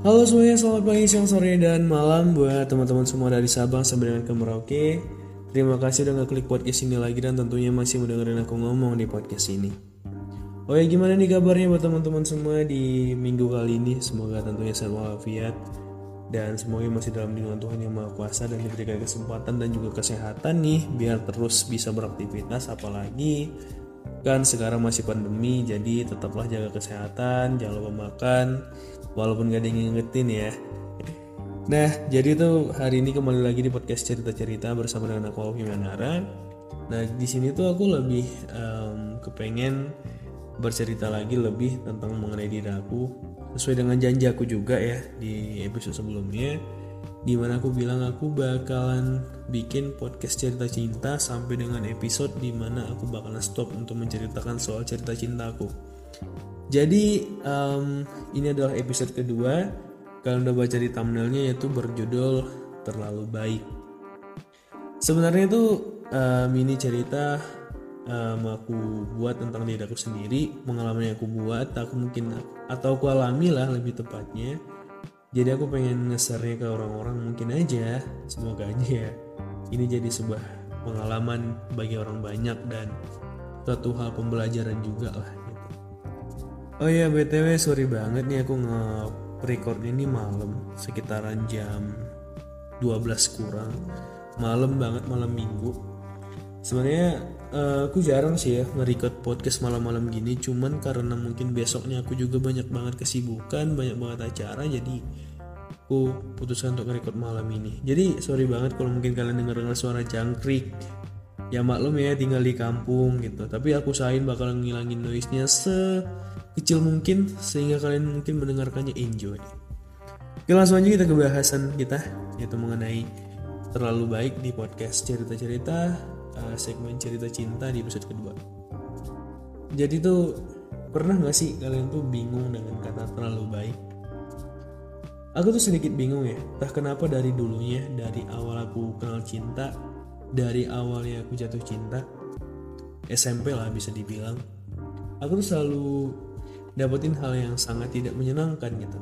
Halo semuanya, selamat pagi, siang, sore, dan malam buat teman-teman semua dari Sabang sampai dengan ke Merauke. Terima kasih udah ngeklik podcast ini lagi dan tentunya masih mendengarin aku ngomong di podcast ini. Oh ya gimana nih kabarnya buat teman-teman semua di minggu kali ini? Semoga tentunya sehat walafiat dan semoga masih dalam lindungan Tuhan yang Maha Kuasa dan diberikan kesempatan dan juga kesehatan nih biar terus bisa beraktivitas apalagi kan sekarang masih pandemi jadi tetaplah jaga kesehatan jangan lupa makan walaupun gak ada yang ngingetin ya. Nah jadi tuh hari ini kembali lagi di podcast cerita-cerita bersama dengan aku Alfi Manara nah di sini tuh aku lebih um, kepengen bercerita lagi lebih tentang mengenai diri aku. Sesuai dengan janji aku juga ya di episode sebelumnya di mana aku bilang aku bakalan bikin podcast cerita cinta sampai dengan episode di mana aku bakalan stop untuk menceritakan soal cerita cintaku. Jadi um, ini adalah episode kedua. Kalian udah baca di thumbnailnya yaitu berjudul terlalu baik. Sebenarnya itu um, ini cerita um, aku buat tentang diri aku sendiri, pengalaman yang aku buat, aku mungkin atau aku alami lah lebih tepatnya jadi aku pengen ngesernya ke orang-orang mungkin aja semoga aja ya ini jadi sebuah pengalaman bagi orang banyak dan suatu hal pembelajaran juga lah. Oh ya btw sorry banget nih aku nge recordnya ini malam sekitaran jam 12 kurang. Malam banget malam minggu. Sebenarnya uh, aku jarang sih ya nge-record podcast malam-malam gini cuman karena mungkin besoknya aku juga banyak banget kesibukan banyak banget acara jadi aku putuskan untuk nge-record malam ini. Jadi sorry banget kalau mungkin kalian denger-denger suara jangkrik ya maklum ya tinggal di kampung gitu tapi aku usahain bakal ngilangin noise-nya sekecil mungkin sehingga kalian mungkin mendengarkannya enjoy Oke langsung aja kita ke bahasan kita yaitu mengenai terlalu baik di podcast cerita-cerita uh, segmen cerita cinta di episode kedua. Jadi tuh pernah gak sih kalian tuh bingung dengan kata terlalu baik? Aku tuh sedikit bingung ya, entah kenapa dari dulunya, dari awal aku kenal cinta, dari awalnya aku jatuh cinta, SMP lah bisa dibilang, aku tuh selalu dapetin hal yang sangat tidak menyenangkan gitu.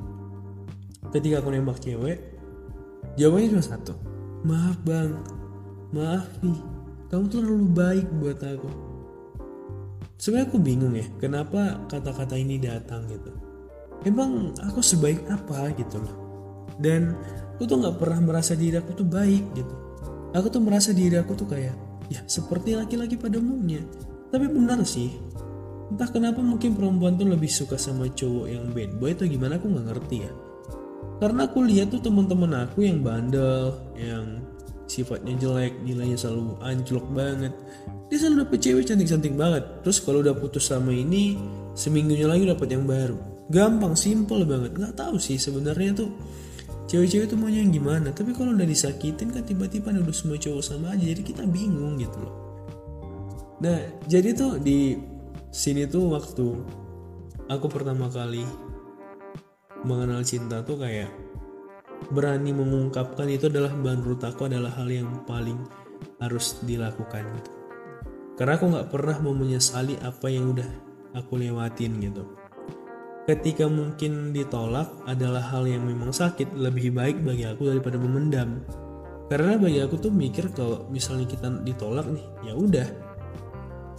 Ketika aku nembak cewek, jawabannya cuma satu, maaf bang, maaf nih, kamu tuh terlalu baik buat aku. Sebenarnya aku bingung ya kenapa kata-kata ini datang gitu. Emang aku sebaik apa gitu loh. Dan aku tuh nggak pernah merasa diri aku tuh baik gitu aku tuh merasa diri aku tuh kayak ya seperti laki-laki pada umumnya. Tapi benar sih. Entah kenapa mungkin perempuan tuh lebih suka sama cowok yang bad boy atau gimana aku nggak ngerti ya. Karena aku lihat tuh teman-teman aku yang bandel yang sifatnya jelek nilainya selalu anjlok banget. Dia selalu dapet cewek cantik-cantik banget. Terus kalau udah putus sama ini seminggunya lagi dapet yang baru. Gampang simple banget. Nggak tahu sih sebenarnya tuh cewek-cewek tuh maunya yang gimana tapi kalau udah disakitin kan tiba-tiba udah semua cowok sama aja jadi kita bingung gitu loh nah jadi tuh di sini tuh waktu aku pertama kali mengenal cinta tuh kayak berani mengungkapkan itu adalah menurut aku adalah hal yang paling harus dilakukan gitu. Karena aku nggak pernah mau menyesali apa yang udah aku lewatin gitu. Ketika mungkin ditolak adalah hal yang memang sakit, lebih baik bagi aku daripada memendam. Karena bagi aku tuh mikir kalau misalnya kita ditolak nih, ya udah.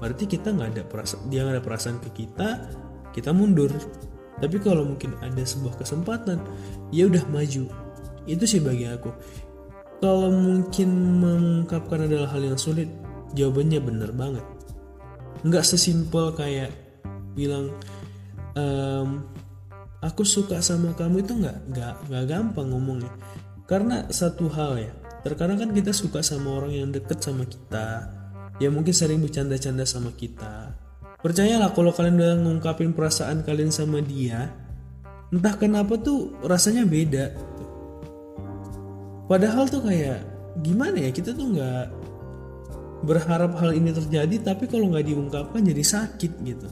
Berarti kita nggak ada perasaan, dia nggak ada perasaan ke kita, kita mundur. Tapi kalau mungkin ada sebuah kesempatan, ya udah maju itu sih bagi aku kalau mungkin mengungkapkan adalah hal yang sulit jawabannya bener banget nggak sesimpel kayak bilang ehm, aku suka sama kamu itu nggak nggak nggak gampang ngomongnya. Karena satu hal ya terkadang kan kita suka sama orang yang deket sama kita. Ya mungkin sering bercanda-canda sama kita. Percayalah kalau kalian udah ngungkapin perasaan kalian sama dia entah kenapa tuh rasanya beda. Padahal tuh kayak gimana ya kita tuh nggak berharap hal ini terjadi tapi kalau nggak diungkapkan jadi sakit gitu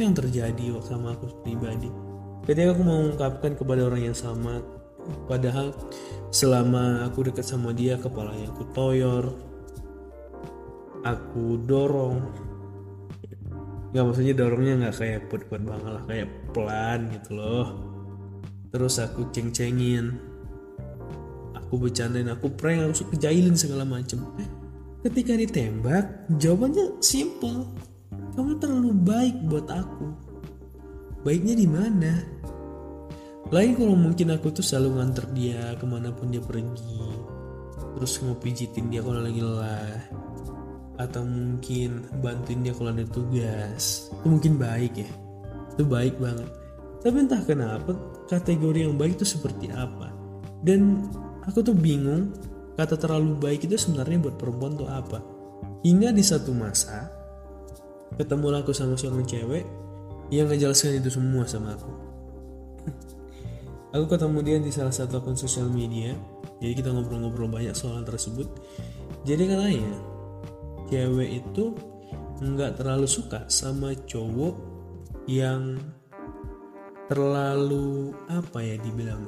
itu yang terjadi sama aku pribadi? Ketika aku mau mengungkapkan kepada orang yang sama padahal selama aku dekat sama dia kepalanya aku toyor aku dorong. Nggak maksudnya dorongnya nggak kayak buat-buat banget lah kayak pelan gitu loh. Terus aku ceng-cengin. Aku bercandain aku prank aku kejailin segala macem. Ketika ditembak jawabannya simple kamu terlalu baik buat aku. Baiknya di mana? Lain kalau mungkin aku tuh selalu nganter dia ke mana pun dia pergi. Terus mau pijitin dia kalau lagi lelah. Atau mungkin bantuin dia kalau ada tugas. Itu mungkin baik ya. Itu baik banget. Tapi entah kenapa kategori yang baik itu seperti apa. Dan aku tuh bingung kata terlalu baik itu sebenarnya buat perempuan tuh apa. Hingga di satu masa ketemu aku sama seorang cewek yang ngejelaskan itu semua sama aku. Aku ketemu dia di salah satu akun sosial media jadi kita ngobrol-ngobrol banyak soal tersebut. Jadi katanya cewek itu nggak terlalu suka sama cowok yang terlalu apa ya dibilang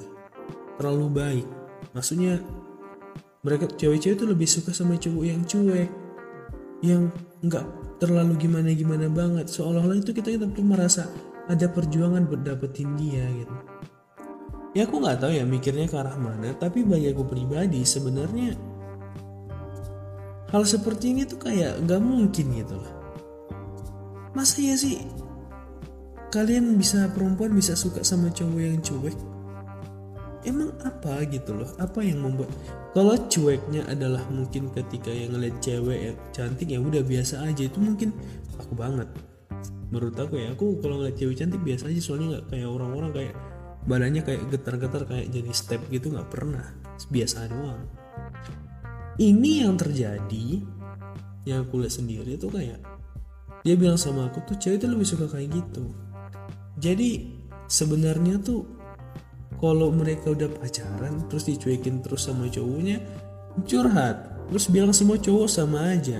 terlalu baik. Maksudnya mereka cewek-cewek itu lebih suka sama cowok yang cuek yang nggak terlalu gimana gimana banget. Seolah-olah itu kita tuh merasa ada perjuangan buat dapetin dia gitu. Ya aku nggak tahu ya mikirnya ke arah mana tapi bagi aku pribadi sebenarnya hal seperti ini tuh kayak nggak mungkin gitu loh masa ya sih kalian bisa perempuan bisa suka sama cowok yang cuek emang apa gitu loh? Apa yang membuat kalau cueknya adalah mungkin ketika yang ngeliat cewek yang cantik ya udah biasa aja. Itu mungkin aku banget. Menurut aku ya aku kalau ngeliat cewek cantik biasa aja. Soalnya nggak kayak orang-orang kayak badannya kayak getar-getar kayak jadi step gitu nggak pernah. Biasa doang. Ini yang terjadi yang aku lihat sendiri tuh kayak dia bilang sama aku tuh cewek itu lebih suka kayak gitu. Jadi sebenarnya tuh kalau mereka udah pacaran terus dicuekin terus sama cowoknya curhat. Terus bilang semua cowok sama aja.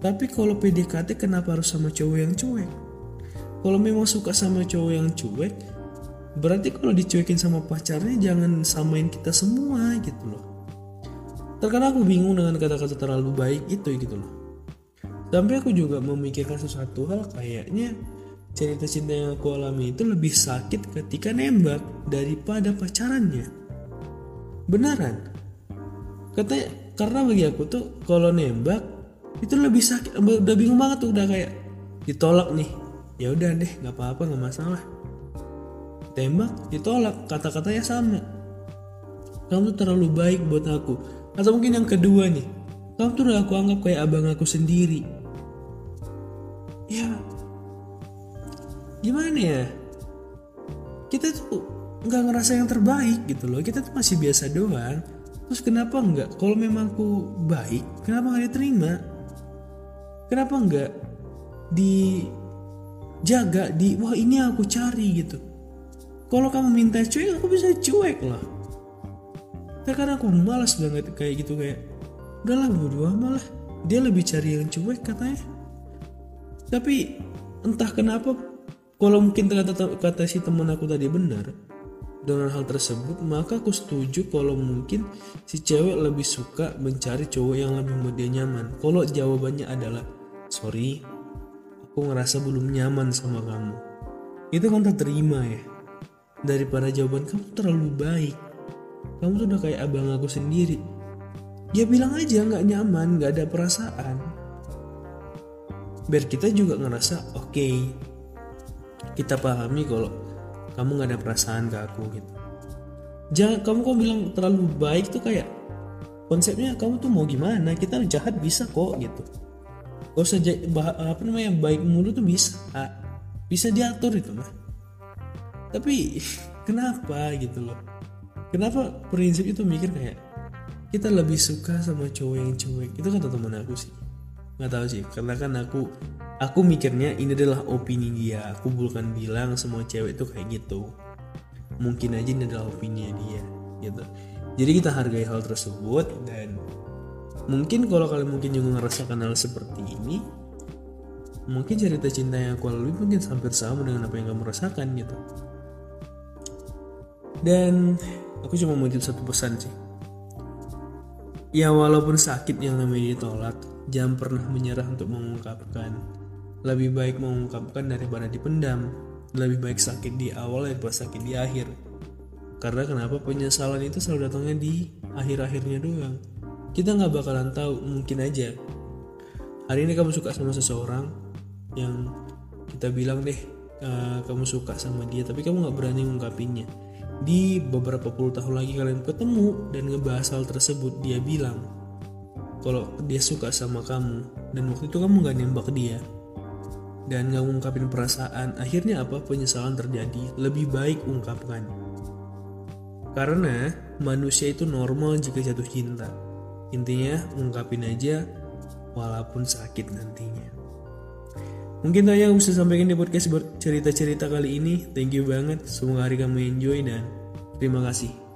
Tapi kalau PDKT kenapa harus sama cowok yang cuek? Kalau memang suka sama cowok yang cuek berarti kalau dicuekin sama pacarnya jangan samain kita semua gitu loh. Terkadang aku bingung dengan kata-kata terlalu baik itu gitu loh. Sampai aku juga memikirkan sesuatu hal kayaknya cerita cinta yang aku alami itu lebih sakit ketika nembak daripada pacarannya. Beneran? Katanya karena bagi aku tuh kalau nembak itu lebih sakit udah bingung banget tuh udah kayak ditolak nih. Ya udah deh nggak apa-apa nggak masalah. Tembak ditolak kata-katanya sama. Kamu tuh terlalu baik buat aku. Atau mungkin yang kedua nih kamu tuh udah aku anggap kayak abang aku sendiri gimana ya? Kita tuh nggak ngerasa yang terbaik gitu loh. Kita tuh masih biasa doang. Terus kenapa nggak? Kalau memang aku baik kenapa nggak diterima? Kenapa nggak dijaga di wah ini aku cari gitu. Kalau kamu minta cuek aku bisa cuek lah. Terkadang aku malas banget kayak gitu kayak udahlah berdua malah dia lebih cari yang cuek katanya. Tapi entah kenapa kalau mungkin kata kata si teman aku tadi benar dengan hal tersebut maka aku setuju kalau mungkin si cewek lebih suka mencari cowok yang lebih membuat nyaman. Kalau jawabannya adalah sorry aku ngerasa belum nyaman sama kamu. Itu kan tak terima ya. Daripada jawaban kamu terlalu baik. Kamu tuh udah kayak abang aku sendiri. Ya bilang aja nggak nyaman nggak ada perasaan. Biar kita juga ngerasa oke okay, kita pahami kalau kamu nggak ada perasaan ke aku gitu. Jangan kamu kok bilang terlalu baik tuh kayak konsepnya kamu tuh mau gimana? Kita jahat bisa kok gitu. Gak usah apa namanya baik mulu tuh bisa. Bisa diatur itu mah. Tapi kenapa gitu loh. Kenapa prinsip itu mikir kayak kita lebih suka sama cowok yang cuek? Itu kata teman aku sih. Nggak tahu sih karena kan aku aku mikirnya ini adalah opini dia. Aku bukan bilang semua cewek itu kayak gitu. Mungkin aja ini adalah opini dia gitu. Jadi kita hargai hal tersebut dan mungkin kalau kalian mungkin juga ngerasakan hal seperti ini mungkin cerita cinta yang aku lalui mungkin hampir sama dengan apa yang kamu rasakan gitu. Dan aku cuma mau satu pesan sih. Ya walaupun sakit yang namanya ditolak jangan pernah menyerah untuk mengungkapkan lebih baik mengungkapkan daripada dipendam lebih baik sakit di awal daripada sakit di akhir Karena kenapa penyesalan itu selalu datangnya di akhir-akhirnya doang. Kita nggak bakalan tahu, mungkin aja. Hari ini kamu suka sama seseorang yang kita bilang deh uh, kamu suka sama dia, tapi kamu nggak berani mengungkapinnya. Di beberapa puluh tahun lagi kalian ketemu dan ngebahas hal tersebut, dia bilang kalau dia suka sama kamu dan waktu itu kamu nggak nembak dia dan nggak ngungkapin perasaan akhirnya apa penyesalan terjadi lebih baik ungkapkan karena manusia itu normal jika jatuh cinta. Intinya ungkapin aja walaupun sakit nantinya. Mungkin yang bisa sampaikan di podcast cerita-cerita kali ini. Thank you banget. Semoga hari kamu enjoy dan terima kasih.